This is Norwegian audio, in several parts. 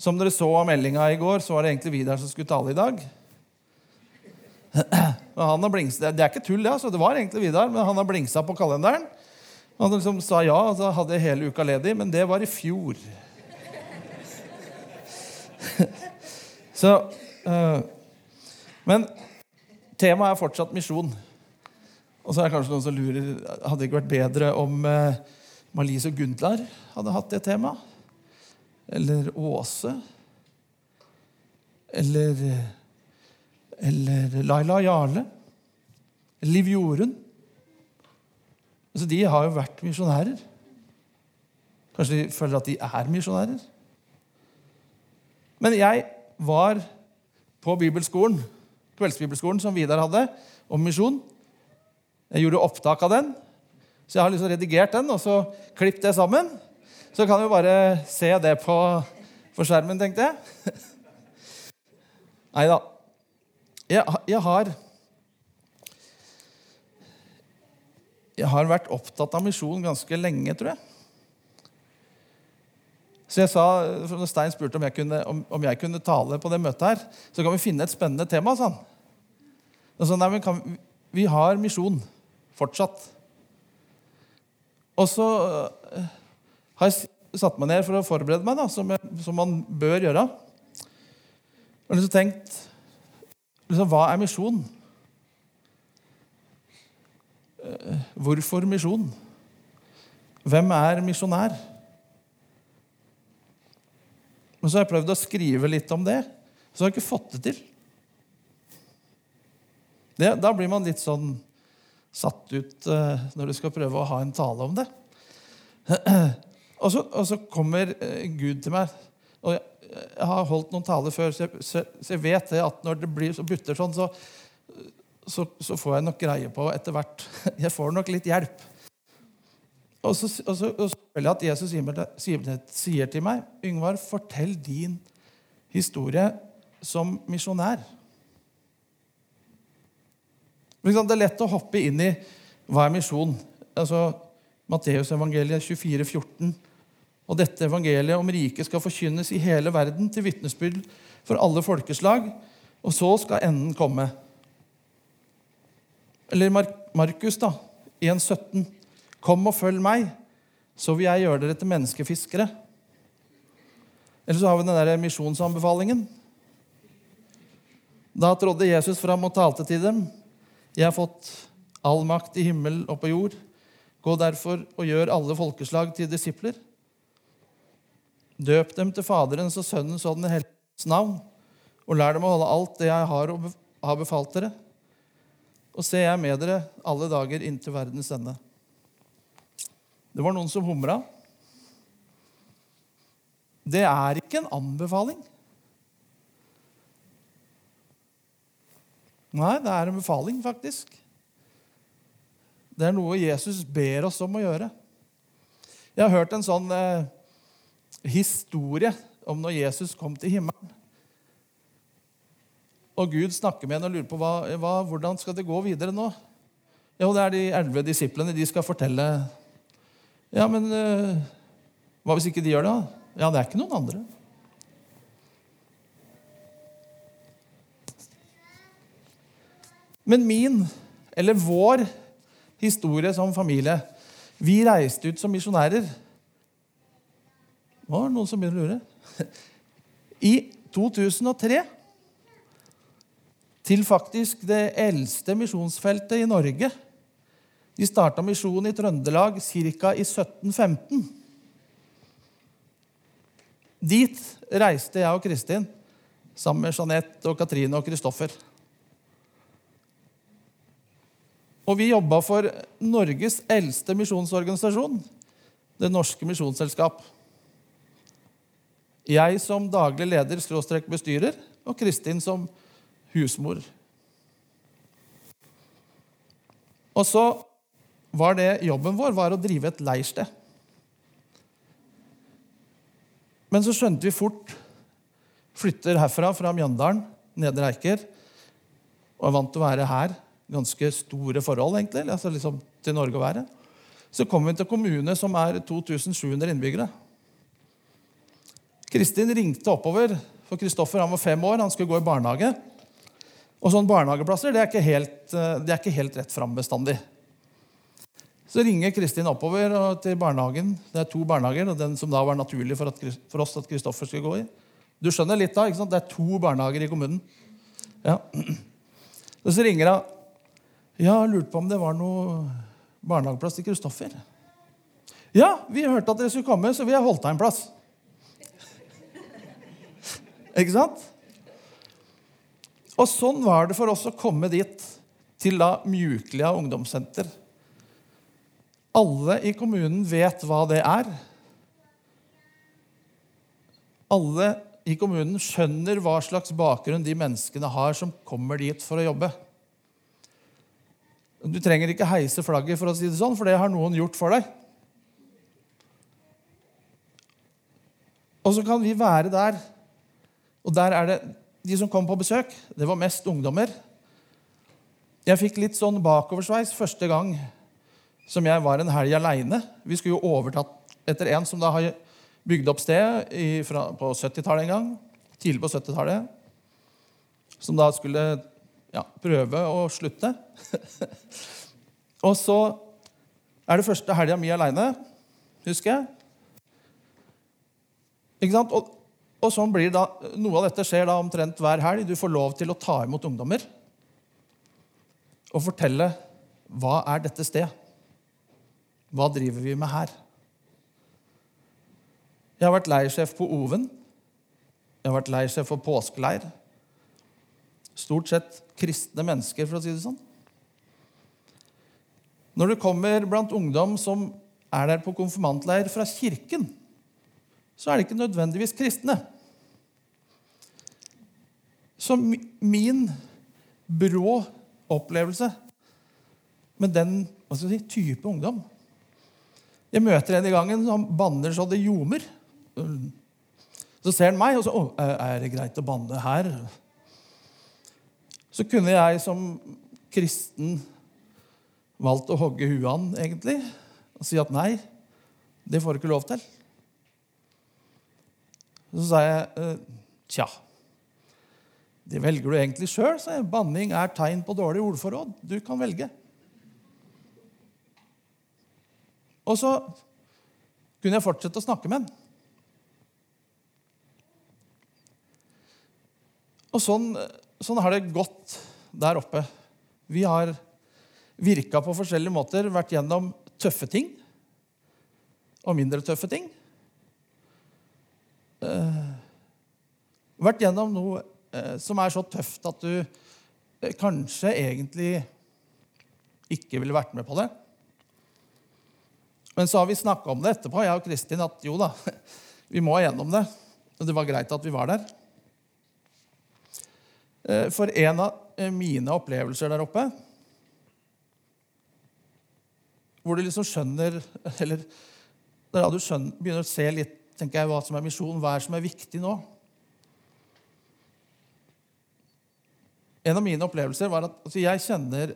Som dere så av meldinga i går, så var det egentlig Vidar som skulle tale i dag. Og han har blingsa, det er ikke tull, det. Altså. Det var egentlig Vidar, men han har blingsa på kalenderen. Han liksom sa ja, og så hadde jeg hele uka ledig, men det var i fjor. så øh, Men temaet er fortsatt misjon. Og så er det kanskje noen som lurer Hadde det ikke vært bedre om uh, Malise og Gundlar hadde hatt det temaet? Eller Åse? Eller Eller Laila Jarle? Liv Jorunn? Altså, de har jo vært misjonærer. Kanskje de føler at de er misjonærer? Men jeg var på bibelskolen, kveldsbibelskolen som Vidar hadde, om misjon. Jeg gjorde opptak av den, så jeg har liksom redigert den og så klippet det sammen. Så kan vi bare se det på, på skjermen, tenkte jeg. Nei da. Jeg, jeg, har Jeg har vært opptatt av misjon ganske lenge, tror jeg. Så jeg sa, når Stein spurte om jeg, kunne, om, om jeg kunne tale på det møtet, her, så kan vi finne et spennende tema. han. Så, nei, men kan, vi har misjon fortsatt. Og så har jeg satt meg ned for å forberede meg, da, som, som man bør gjøre. Og liksom tenkt liksom, Hva er misjon? Uh, hvorfor misjon? Hvem er misjonær? Men så har jeg prøvd å skrive litt om det, så har jeg ikke fått det til. Det, da blir man litt sånn satt ut uh, når du skal prøve å ha en tale om det. og, så, og, så, kommer uh, Gud til meg. Og jeg, har holdt noen taler før, så jeg, så, så jeg, vet det at når det blir så butter sånn, så, så, får jeg nok greie på etter hvert. Jeg får nok litt hjelp. Og så, og så, og så føler jeg at Jesus sier, sier til meg, 'Yngvar, fortell din historie som misjonær'. Det er lett å hoppe inn i hva er misjon. Altså, Matteusevangeliet 24, 14. Og dette evangeliet om riket skal forkynnes i hele verden til vitnesbyrd for alle folkeslag, og så skal enden komme. Eller Markus, da, 1, 17. Kom og følg meg, så vil jeg gjøre dere til menneskefiskere. Eller så har vi den der misjonsanbefalingen. Da trådde Jesus fram og talte til dem. Jeg har fått all makt i himmel og på jord. Gå derfor og gjør alle folkeslag til disipler. Døp dem til Faderens og Sønnens og Den helliges navn, og lær dem å holde alt det jeg har, har befalt dere. Og se, jeg er med dere alle dager inntil verdens ende. Det var noen som humra. Det er ikke en anbefaling. Nei, det er en befaling, faktisk. Det er noe Jesus ber oss om å gjøre. Jeg har hørt en sånn eh, historie om når Jesus kom til himmelen. Og Gud snakker med henne og lurer på hva, hva, hvordan skal det gå videre nå. Jo, det er de elleve disiplene. De skal fortelle ja, men uh, hva hvis ikke de gjør det? Ja, det er ikke noen andre. Men min, eller vår, historie som familie Vi reiste ut som misjonærer. Nå er det noen som begynner å lure. I 2003 til faktisk det eldste misjonsfeltet i Norge de starta misjon i Trøndelag ca. i 1715. Dit reiste jeg og Kristin sammen med Jeanette og Katrine og Kristoffer. Og vi jobba for Norges eldste misjonsorganisasjon, Det Norske Misjonsselskap. Jeg som daglig leder skråstrek bestyrer, og Kristin som husmor. Og så var det jobben vår var å drive et leirsted. Men så skjønte vi fort Flytter herfra, fra Mjøndalen, Nedre Eiker, og er vant til å være her. Ganske store forhold, egentlig, altså liksom til Norge å være. Så kommer vi til en kommune som er 2700 innbyggere. Kristin ringte oppover, for Kristoffer var fem år, han skulle gå i barnehage. Og sånne barnehageplasser det er ikke helt, eh, er ikke helt rett fram bestandig. Så ringer Kristin oppover til barnehagen. Det er to barnehager, og den som da var naturlig for, at, for oss at Kristoffer skulle gå i. Du skjønner litt da, ikke sant? Det er to barnehager i kommunen. Ja. Og så ringer hun. Ja, lurte på om det var noe barnehageplass til Kristoffer. Ja, vi hørte at dere skulle komme, så vi har holdt deg en plass. Ikke sant? Og sånn var det for oss å komme dit, til da Mjuklia ungdomssenter. Alle i kommunen vet hva det er. Alle i kommunen skjønner hva slags bakgrunn de menneskene har som kommer dit for å jobbe. Du trenger ikke heise flagget, for å si det sånn, for det har noen gjort for deg. Og så kan vi være der, og der er det de som kom på besøk. Det var mest ungdommer. Jeg fikk litt sånn bakoversveis første gang som jeg var en helg aleine. Vi skulle jo overtatt etter en som da har bygd opp sted på 70-tallet en gang. Tidlig på 70-tallet. Som da skulle ja, prøve å slutte. og så er det første helga mi aleine, husker jeg. Ikke sant? Og, og sånn blir da, Noe av dette skjer da omtrent hver helg. Du får lov til å ta imot ungdommer og fortelle hva er dette stedet? hva driver vi med her? Jeg har vært leirsjef på Oven. Jeg har vært leirsjef for påskeleir. Stort sett kristne mennesker, for å si det sånn. Når du kommer blant ungdom som er der på konfirmantleir fra kirken, så er de ikke nødvendigvis kristne. Så min brå opplevelse med den si, type ungdom jeg møter en i gangen som banner så det ljomer. Så ser han meg, og så Å, er det greit å banne her? Så kunne jeg som kristen valgt å hogge huet an, egentlig, og si at nei, det får du ikke lov til. Så sa jeg «Eh, tja, det velger du egentlig sjøl. Banning er tegn på dårlig ordforråd. Du kan velge. Og så kunne jeg fortsette å snakke med han. Og sånn, sånn, har det gått der oppe. Vi har virka på forskjellige måter, vært gjennom tøffe ting og mindre tøffe ting. Eh, vært gjennom noe eh, som er så tøft at du eh, kanskje egentlig ikke ville vært med på det. Men så har vi snakka om det etterpå, jeg og Kristin, at jo da, vi må gjennom det. Og det var greit at vi var der. Eh, for en av eh, mine opplevelser der oppe Hvor du liksom skjønner Eller da du skjønner, begynner å se litt tenker jeg, hva som er misjonen, hva er som er viktig nå. En av mine opplevelser var at altså, jeg kjenner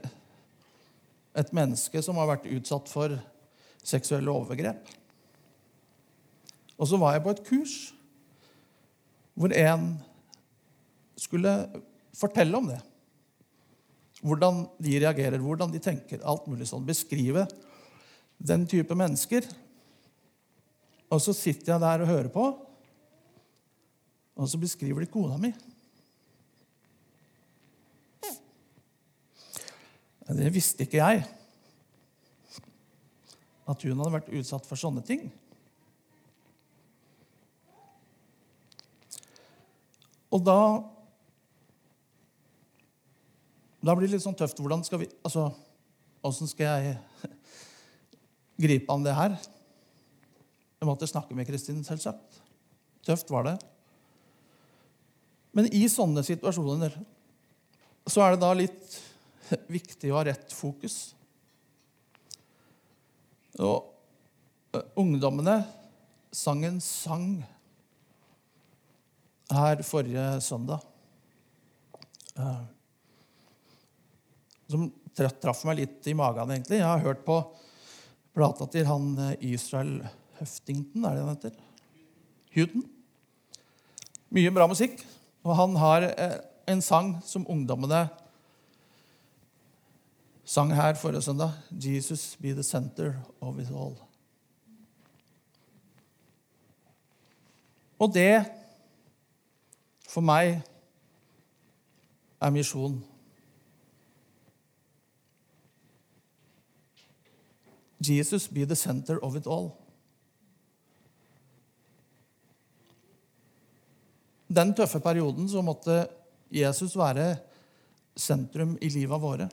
et menneske som har vært utsatt for seksuelle overgrep. Og så var jeg på et kurs hvor en skulle fortelle om det. Hvordan de reagerer, hvordan de tenker. alt mulig sånn. Beskrive den type mennesker. Og så sitter jeg der og hører på, og så beskriver de kona mi. Det visste ikke jeg at hun hadde vært utsatt for sånne ting. Og da Da blir det litt sånn tøft. Hvordan skal vi Altså, åssen skal jeg gripe an det her? Jeg måtte snakke med Kristin, selvsagt. Tøft var det. Men i sånne situasjoner så er det da litt viktig å ha rett fokus. Og ungdommene sang en sang her forrige søndag. Som traff meg litt i magen, egentlig. Jeg har hørt på plata til han Israel Høftington, er det han heter? Huden. Mye bra musikk. Og han har eh, en sang som ungdommene sang her forrige søndag. 'Jesus be the center of it all'. Og det, for meg, er misjon. Jesus be the center of it all. Den tøffe perioden så måtte Jesus være sentrum i livet våre.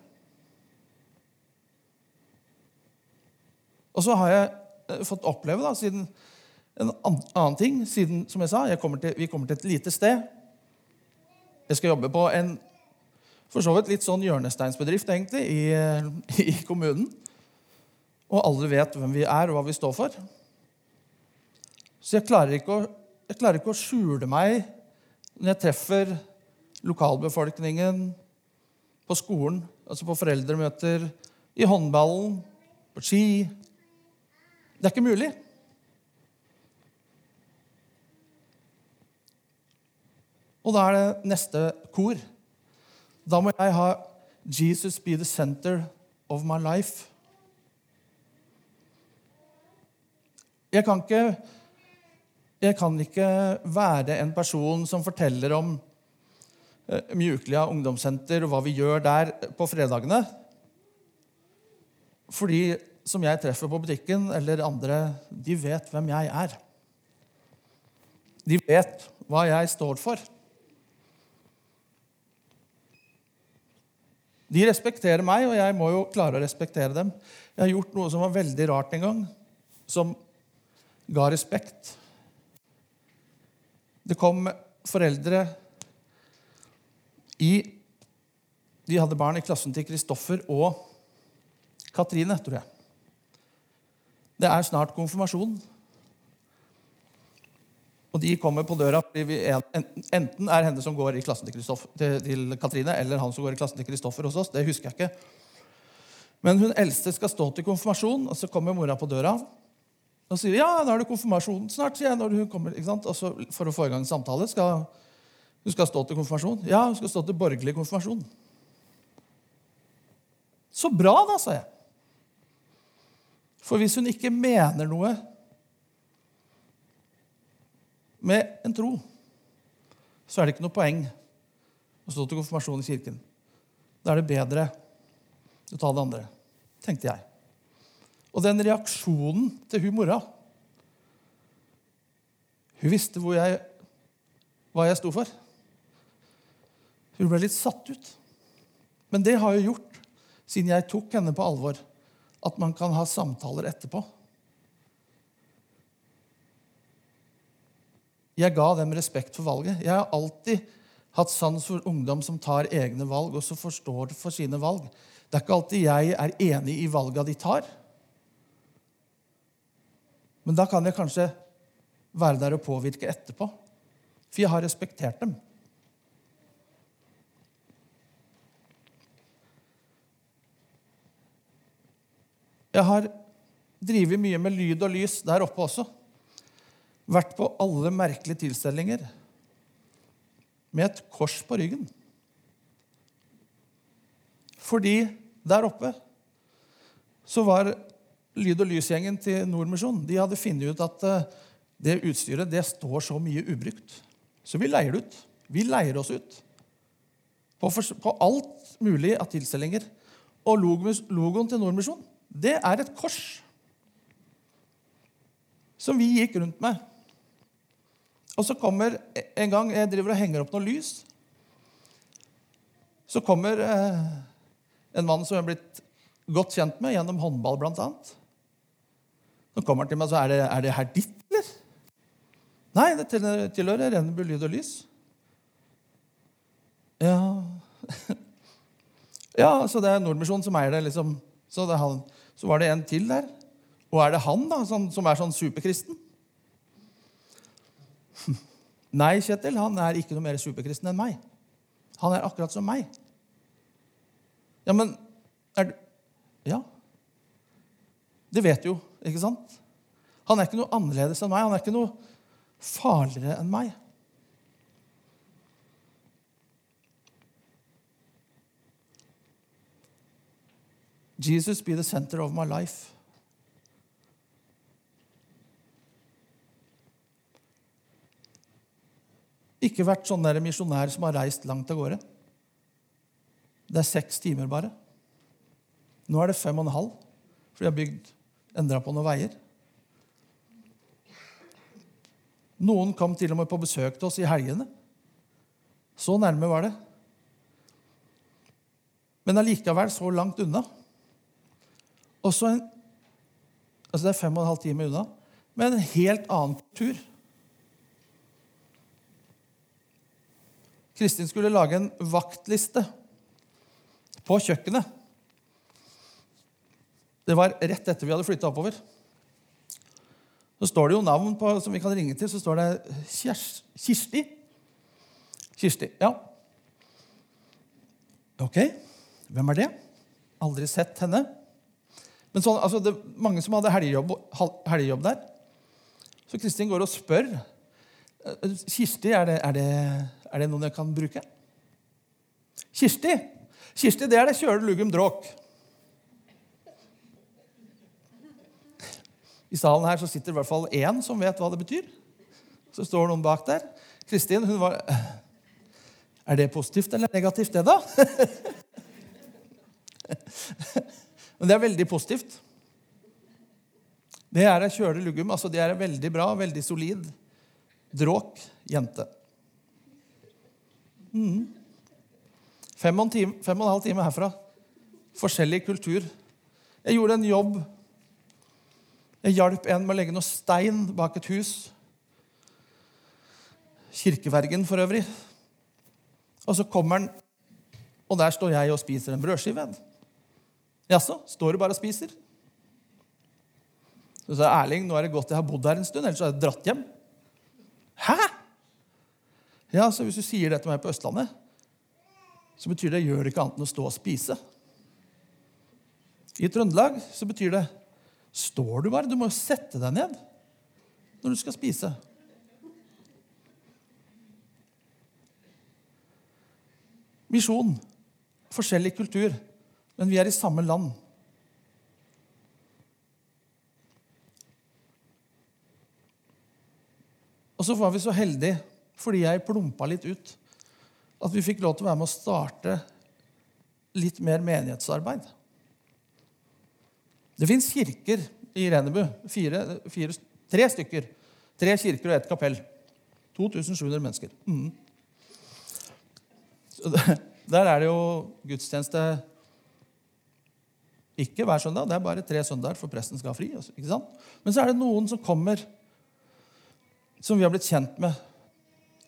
Og så har jeg eh, fått oppleve da, siden en annen ting. siden, som jeg sa, jeg kommer til, Vi kommer til et lite sted. Jeg skal jobbe på en for så vidt litt sånn hjørnesteinsbedrift egentlig, i, i kommunen. Og alle vet hvem vi er, og hva vi står for. Så jeg klarer ikke å, klarer ikke å skjule meg når jeg treffer lokalbefolkningen på skolen, altså på foreldremøter, i håndballen, på ski Det er ikke mulig. Og da er det neste kor. Da må jeg ha 'Jesus be the center of my life'. Jeg kan ikke, jeg kan ikke være en person som forteller om uh, Mjuklia ungdomssenter og hva vi gjør der på fredagene. Fordi som jeg treffer på butikken, eller andre, de vet hvem jeg er. De vet hva jeg står for. De respekterer meg, og jeg må jo klare å respektere dem. Jeg har gjort noe som var veldig rart en gang, som ga respekt. Det kom foreldre i De hadde barn i klassen til Kristoffer og Katrine, tror jeg. Det er snart konfirmasjon. Og de kommer på døra fordi enten er henne som går i klassen til, til, til Katrine, eller han som går i klassen til Kristoffer hos oss. Det husker jeg ikke. Men hun eldste skal stå til konfirmasjon, og så kommer mora på døra. Og sier ja, da er det konfirmasjon snart. sier jeg når hun kommer, ikke sant? Og så For å få i gang samtale. Skal, hun skal stå til konfirmasjon. Ja, hun skal stå til borgerlig konfirmasjon. Så bra, da, sa jeg. For hvis hun ikke mener noe med en tro, så er det ikke noe poeng å stå til konfirmasjon i kirken. Da er det bedre å ta det andre, tenkte jeg. Og den reaksjonen til hun mora Hun visste jeg, hva jeg sto for. Hun ble litt satt ut. Men det har jo gjort, siden jeg tok henne på alvor, at man kan ha samtaler etterpå. Jeg ga dem respekt for valget. Jeg har alltid hatt sans for ungdom som tar egne valg, og som forstår for sine valg. Det er ikke alltid jeg er enig i valga de tar. Men da kan jeg kanskje være der og påvirke etterpå. For jeg har respektert dem. Jeg har drevet mye med lyd og lys der oppe også vært på alle merkelige tilstelninger med et kors på ryggen. Fordi der oppe så var lyd- og lysgjengen til Nordmisjon De hadde funnet ut at eh, det utstyret det står så mye ubrukt. Så vi leier det ut. Vi leier oss ut på, på alt mulig av tilstelninger. Og logoen til Nordmisjon, det er et kors som vi gikk rundt med. Og så kommer en gang jeg driver og henger opp noe lys. Så kommer eh, en mann som jeg er blitt godt kjent med gjennom håndball, blant annet. Så kommer han til meg og så er det, er det her ditt, eller? Nei, det tilhører Rennebu Lyd og Lys. Ja Ja, så det er Nordmisjonen som eier det, liksom. Så, det så, var det en til der. Og er det han, da, som, som er sånn superkristen? Nei, Kjetil, han er ikke noe mer superkristen enn meg. Han er akkurat som meg. Ja, men er du Ja. Det vet du jo, ikke sant? Han er ikke noe annerledes enn meg. Han er ikke noe farligere enn meg. Jesus be the center of my life. Ikke vært sånn der misjonær som har reist langt av gårde. Det er seks timer bare. Nå er det fem og en halv, for de har bygd endra på noen veier. Noen kom til og med på besøk til oss i helgene. Så nærme var det. Men allikevel så langt unna. Også en, altså Det er fem og en halv time unna, men en helt annen kultur. Kristin skulle lage en vaktliste på kjøkkenet. Det var rett etter vi hadde flytta oppover. Så står det jo navn på, som vi kan ringe til. Så står det Kirsti. Kirsti, ja. Ok, hvem er det? Aldri sett henne. Men sånn, altså, det mange som hadde helgejobb, helgejobb der. Så Kristin går og spør. «Eh, Kirsti, er det, er, det, er det, noen jeg kan bruke? Kirsti, Kirsti det er det kjøle lugum dråk. I salen her så sitter i hvert fall én som vet hva det betyr. Så står noen bak der. Kristin hun var Er det positivt eller negativt, det, da? Men det er veldig positivt. Det er ei kjølig lugum. altså Det er veldig bra, veldig solid. Dråk jente. Mm. Fem, og time, fem og en halv time herfra. Forskjellig kultur. Jeg gjorde en jobb. Jeg hjalp en med å legge noe stein bak et hus. Kirkevergen, for øvrig. Og så kommer han, og der står jeg og spiser en brødskive. Jaså, står du bare og spiser? Så sa Erling, nå er det godt jeg har bodd her en stund, ellers har jeg dratt hjem. Hæ? Ja, så Hvis du sier det til meg på Østlandet, så betyr det gjør det ikke annet enn å stå og spise. I Trøndelag så betyr det står du bare. Du må jo sette deg ned når du skal spise. Misjon. Forskjellig kultur men vi er i samme land. Og så var vi så heldige, fordi jeg plumpa litt ut, at vi fikk lov til å være med å starte litt mer menighetsarbeid. Det fins kirker i Rennebu. Fire, fire, tre stykker. Tre kirker og ett kapell. 2700 mennesker. Mm. Der er det jo gudstjeneste ikke hver søndag, det er bare tre søndager, for presten skal ha fri. Altså, ikke sant? Men så er det noen som kommer, som vi har blitt kjent med.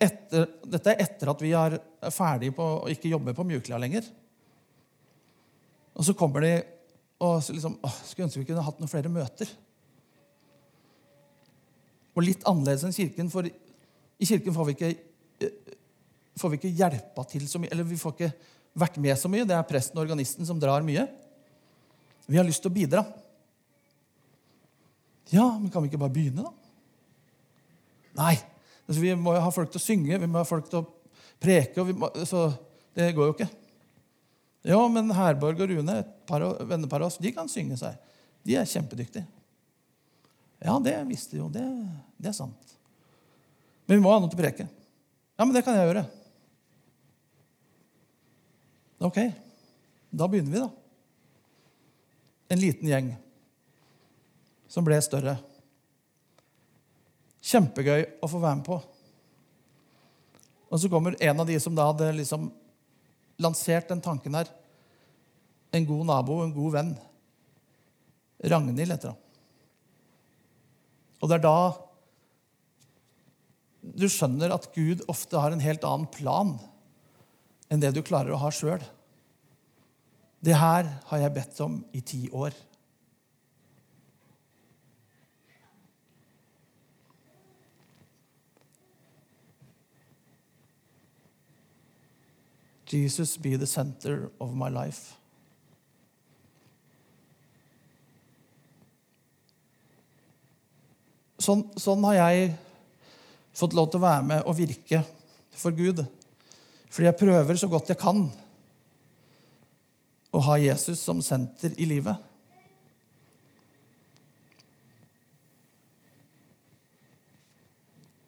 Etter, dette er etter at vi er ferdige på å ikke jobbe på Mjuklia lenger. Og så kommer de og liksom å, Skulle ønske vi kunne hatt noen flere møter. Og litt annerledes enn kirken, for i kirken får vi ikke, eh, får vi ikke hjelpa til så mye. Eller vi får ikke vært med så mye. Det er presten og organisten som drar mye. Vi har lyst til å bidra. Ja, men kan vi ikke bare begynne, da? Nei. Altså, vi må jo ha folk til å synge, vi må ha folk til å preke. Må, så det går jo ikke. Ja, men Herborg og Rune, et par vennepar av oss, de kan synge seg. De er kjempedyktige. Ja, det visste jo. Det, det er sant. Men vi må ha noe til å preke. Ja, men det kan jeg gjøre. Ok, da begynner vi, da en liten gjeng som ble større. Kjempegøy å få være med på. Og så kommer en av de som da hadde liksom lansert den tanken her. En god nabo, en god venn. Ragnhild heter han. Og det er da du skjønner at Gud ofte har en helt annen plan enn det du klarer å ha sjøl. Det her har jeg bedt om i ti år. Jesus be the center of my life. Sånn, sånn, har jeg fått lov til å være med og virke for Gud. Fordi jeg prøver så godt jeg kan å ha Jesus som senter i livet.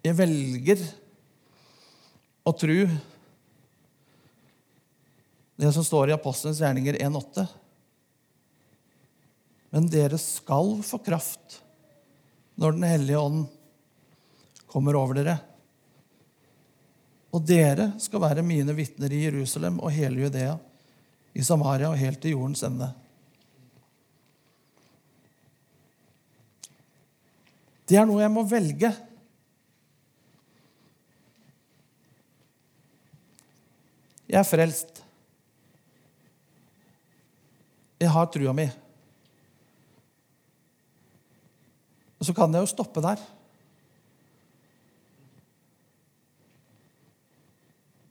Jeg velger å tro det som står i Apostelens gjerninger 1,8. Men dere skal få kraft når Den hellige ånd kommer over dere. Og dere skal være mine vitner i Jerusalem og hele Judea, i Samaria og helt til jordens ende. Det er noe jeg må velge. Jeg er frelst. Jeg har trua mi. Og så kan jeg jo stoppe der.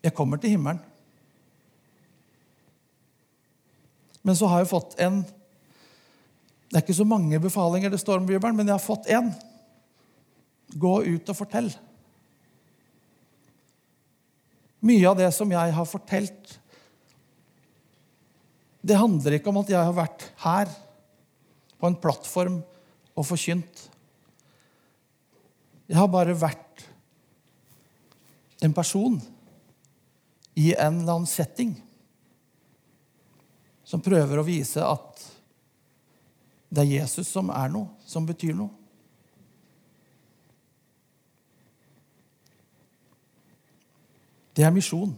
Jeg kommer til himmelen. Men så har jeg fått en Det er ikke så mange befalinger det står om Bibelen, men jeg har fått én. Gå ut og fortell. Mye av det som jeg har fortalt, det handler ikke om at jeg har vært her på en plattform og forkynt. Jeg har bare vært en person i en eller annen setting som prøver å vise at det er Jesus som er noe, som betyr noe. Det er misjon.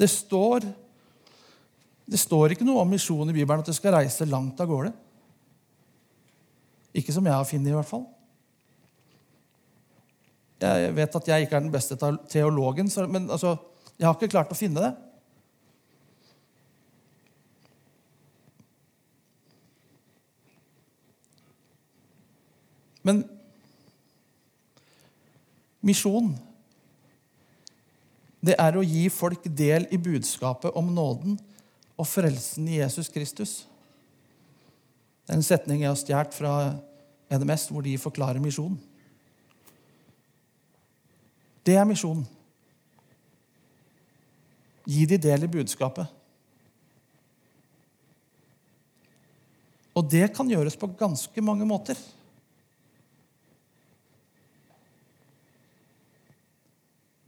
Det står, det står ikke noe om misjon i Bibelen, at du skal reise langt av gårde. Ikke som jeg har funnet, i hvert fall. Jeg vet at jeg ikke er den beste teologen, men altså, jeg har ikke klart å finne det. Men misjon det er å gi folk del i budskapet om nåden og frelsen i Jesus Kristus. Det er en setning jeg har stjålet fra NMS, hvor de forklarer misjon. Det er misjonen. Gi de del i budskapet. Og det kan gjøres på ganske mange måter.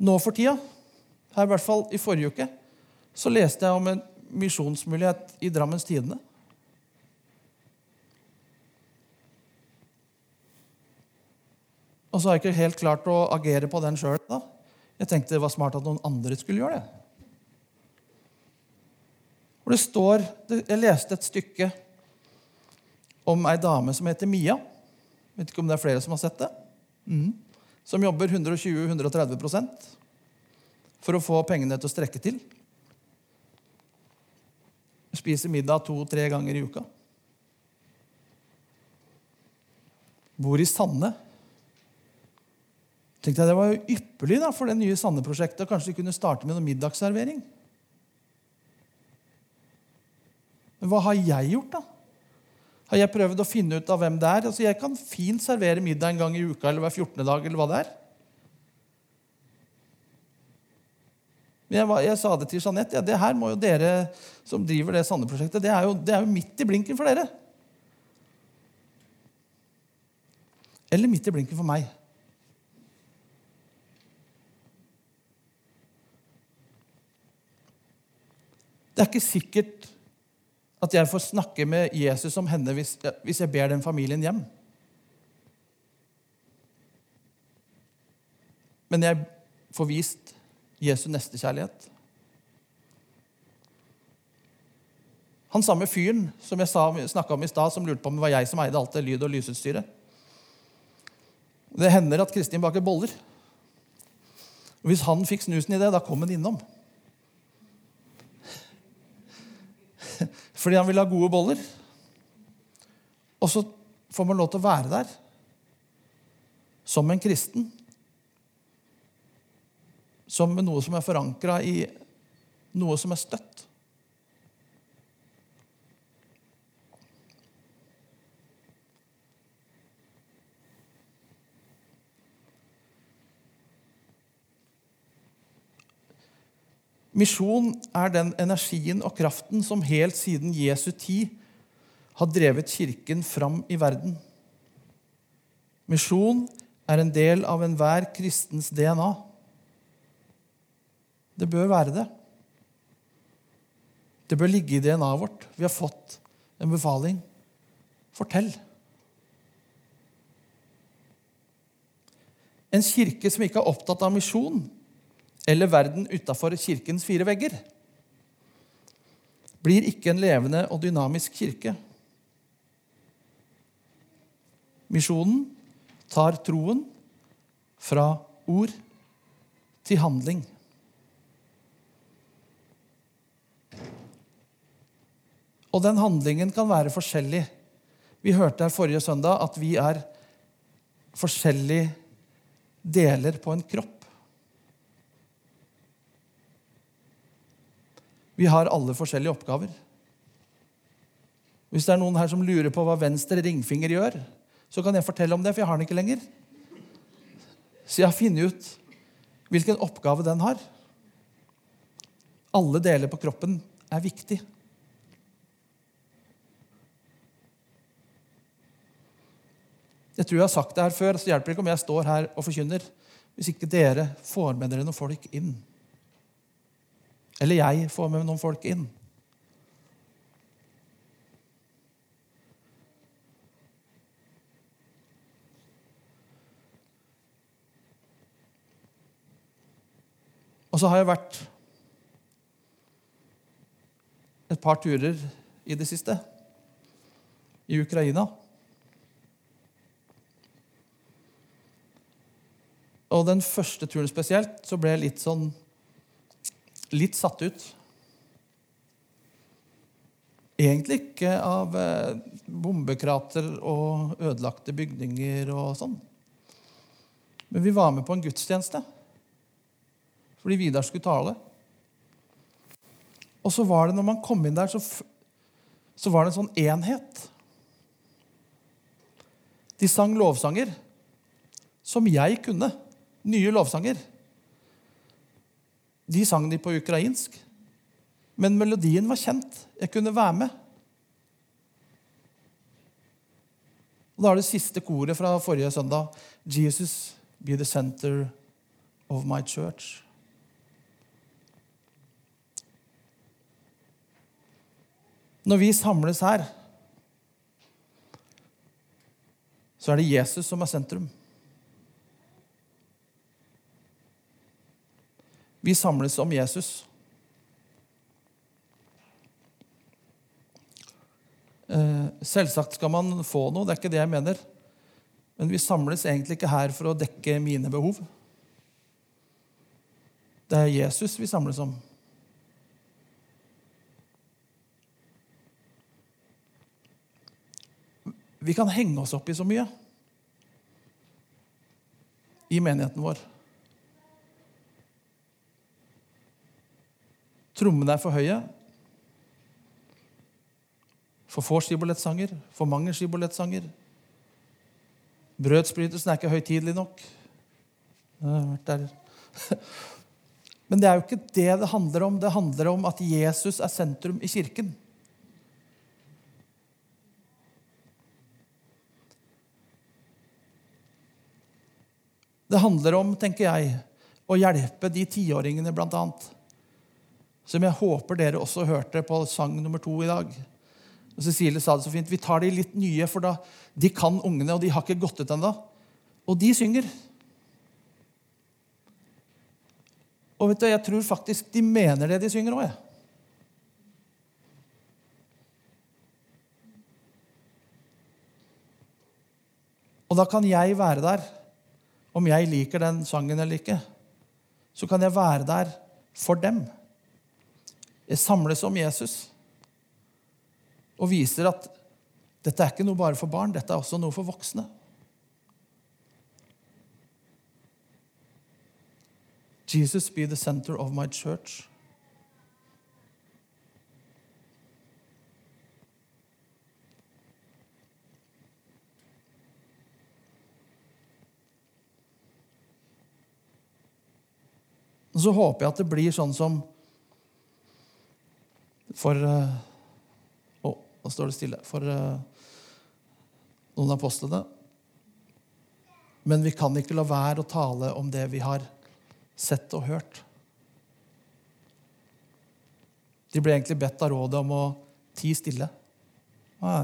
Nå for tida her, i hvert fall i forrige uke, så leste jeg om en misjonsmulighet i Drammens Tidende. Og så har jeg ikke helt klart å agere på den sjøl. Jeg tenkte det var smart at noen andre skulle gjøre det. Og det står, Jeg leste et stykke om ei dame som heter Mia. Vet ikke om det er flere som har sett det. Mm. Som jobber 120-130 for å få pengene til å strekke til. Spiser middag to-tre ganger i uka. Bor i Sande. Tenkte jeg Det var jo ypperlig da, for det nye Sande-prosjektet. Kanskje vi kunne starte med noe middagsservering. Men hva har jeg gjort, da? Har jeg prøvd å finne ut av hvem det er? Altså, Jeg kan fint servere middag en gang i uka eller hver 14. dag. eller hva det er. Men jeg, jeg, sa det til Jeanette. Ja, det her må jo dere som driver det Sande-prosjektet, det, det, er jo midt i blinken for dere. Eller midt i blinken for meg. Det er ikke sikkert at jeg får snakke med Jesus om henne hvis, hvis jeg ber den familien hjem. Men jeg får vist Jesu nestekjærlighet. Han samme fyren som jeg snakka om i stad, som lurte på om det var jeg som eide alt det lyd- og lysutstyret. Det hender at Kristin baker boller. Og Hvis han fikk snusen i det, da kom han innom. Fordi han ville ha gode boller. Og så får man lov til å være der som en kristen som noe som er forankra i noe som er støtt. Misjon er den energien og kraften som helt siden Jesu tid har drevet Kirken fram i verden. Misjon er en del av enhver kristens DNA. Det bør være det. Det bør ligge i DNA-et vårt. Vi har fått en befaling. Fortell. En kirke som ikke er opptatt av misjon eller verden utafor kirkens fire vegger, blir ikke en levende og dynamisk kirke. Misjonen tar troen fra ord til handling. Og den handlingen kan være forskjellig. Vi hørte her forrige søndag at vi er forskjellige deler på en kropp. Vi har alle forskjellige oppgaver. Hvis det er noen her som lurer på hva venstre ringfinger gjør, så kan jeg fortelle om det, for jeg har den ikke lenger. Så jeg har funnet ut hvilken oppgave den har. Alle deler på kroppen er viktig. Jeg tror jeg har sagt det her før, så hjelper ikke om jeg står her og forkynner hvis ikke dere får med dere noen folk inn. Eller jeg får med noen folk inn. Og så har jeg vært et par turer i det siste i Ukraina. Og den første turen spesielt så ble jeg litt sånn litt satt ut. Egentlig ikke av eh, bombekrater og ødelagte bygninger og sånn. Men vi var med på en gudstjeneste fordi Vidar skulle tale. Og så var det, når man kom inn der, så, så var det en sånn enhet. De sang lovsanger som jeg kunne nye lovsanger. De sang de på ukrainsk, men melodien var kjent. Jeg kunne være med. Og Da er det siste koret fra forrige søndag. Jesus be the center of my church. Når vi samles her, så er det Jesus som er sentrum. Vi samles om Jesus. Eh, selvsagt skal man få noe, det er ikke det jeg mener. Men vi samles egentlig ikke her for å dekke mine behov. Det er Jesus vi samles om. Vi kan henge oss opp i så mye i menigheten vår. Trommene er for høye. For få skibolettsanger, for mange skibolettsanger. Brødsbrytelsen er ikke høytidelig nok. Men det er jo ikke det det handler om. Det handler om at Jesus er sentrum i kirken. Det handler om, tenker jeg, å hjelpe de tiåringene, blant annet som jeg håper dere også hørte på sang nummer to i dag. Og Cecilie sa det så fint. Vi tar de litt nye, for da, de kan ungene, og de har ikke gått ut ennå. Og de synger. Og vet du, jeg tror faktisk de mener det de synger òg. Og da kan jeg være der, om jeg liker den sangen eller ikke. Så kan jeg være der for dem samles om Jesus og viser at dette er ikke noe bare for barn, dette er også noe for voksne. Jesus be the center of my church. Og så håper jeg at det blir sånn som for uh, Å, nå står det stille. For uh, noen av apostlene. Men vi kan ikke la være å tale om det vi har sett og hørt. De ble egentlig bedt av rådet om å ti stille. Nei,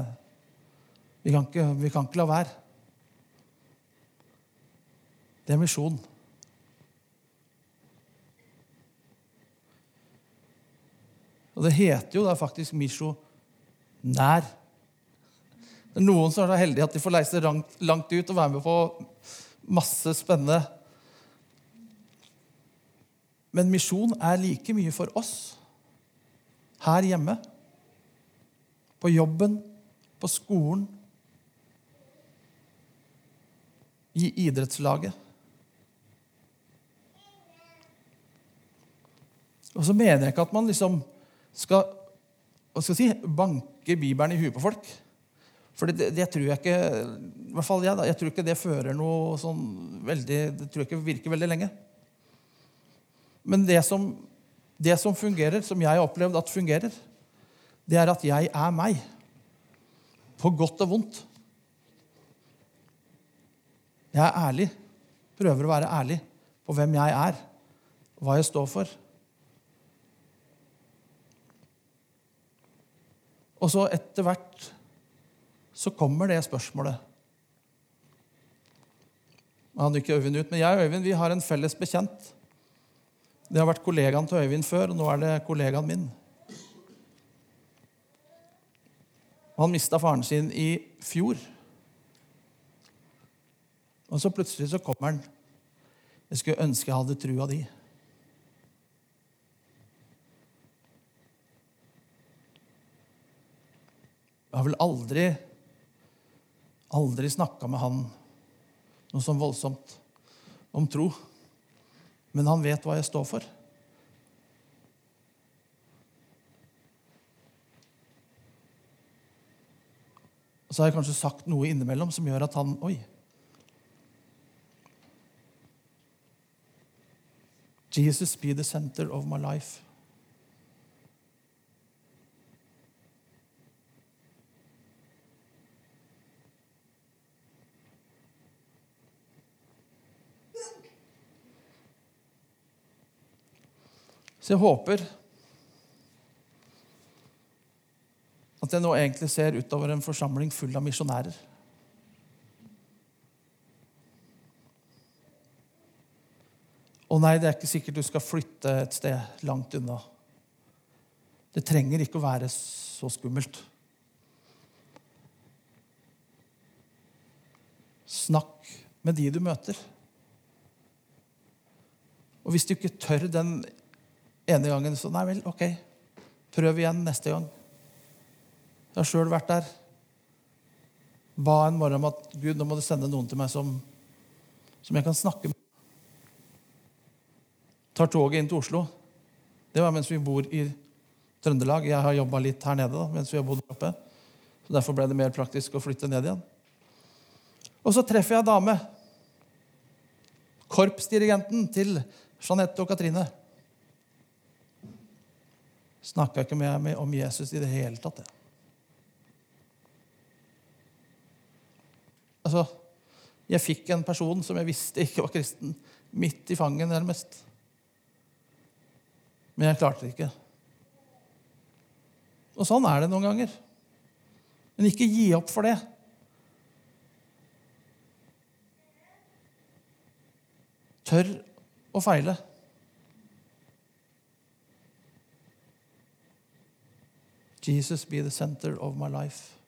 vi kan ikke, vi kan ikke la være. Det er misjon. Og det heter jo da faktisk misjonær. Det er noen som er så heldige at de får leise langt ut og være med på masse spennende. Men misjon er like mye for oss her hjemme, på jobben, på skolen, i idrettslaget. Og så mener jeg ikke at man liksom skal, skal si, banke Bibelen i huet på folk. For det, det, tror jeg ikke i hvert fall jeg, da, jeg tror ikke det fører noe sånn veldig Det tror jeg ikke virker veldig lenge. Men det som, det som fungerer, som jeg har opplevd at fungerer, det er at jeg er meg. På godt og vondt. Jeg er ærlig. Prøver å være ærlig på hvem jeg er, hva jeg står for. Og så etter hvert så kommer det spørsmålet. Han ikke Øyvind ut, men jeg og Øyvind vi har en felles bekjent. Det har vært kollegaen til Øyvind før, og nå er det kollegaen min. Han mista faren sin i fjor. Og så plutselig så kommer han. Jeg skulle ønske jeg hadde trua di. Jeg har vel aldri, aldri snakka med han noe sånn voldsomt om tro. Men han vet hva jeg står for. Og så har jeg kanskje sagt noe innimellom som gjør at han Oi. Jesus be the center of my life. Så jeg håper at jeg nå egentlig ser utover en forsamling full av misjonærer. Å nei, det er ikke sikkert du skal flytte et sted langt unna. Det trenger ikke å være så skummelt. Snakk med de du møter. Og hvis du ikke tør den ene gangen, så nei vel, ok. Prøv igjen neste gang. Jeg har sjøl vært der. Ba en morgen om at Gud, nå må du sende noen til meg som, som jeg kan snakke med tar toget inn til Oslo. Det var mens vi bor i Trøndelag. Jeg har jobba litt her nede da, mens vi har bodd oppe. Så Derfor ble det mer praktisk å flytte ned igjen. Og så treffer jeg dame. Korpsdirigenten til Jeanette og Katrine. Snakka ikke med meg om Jesus i det hele tatt. Altså, jeg fikk en person som jeg visste ikke var kristen, midt i fanget, nærmest. Men jeg klarte det ikke. Og sånn er det noen ganger. Men ikke gi opp for det. Tør å feile. Jesus be the center of my life.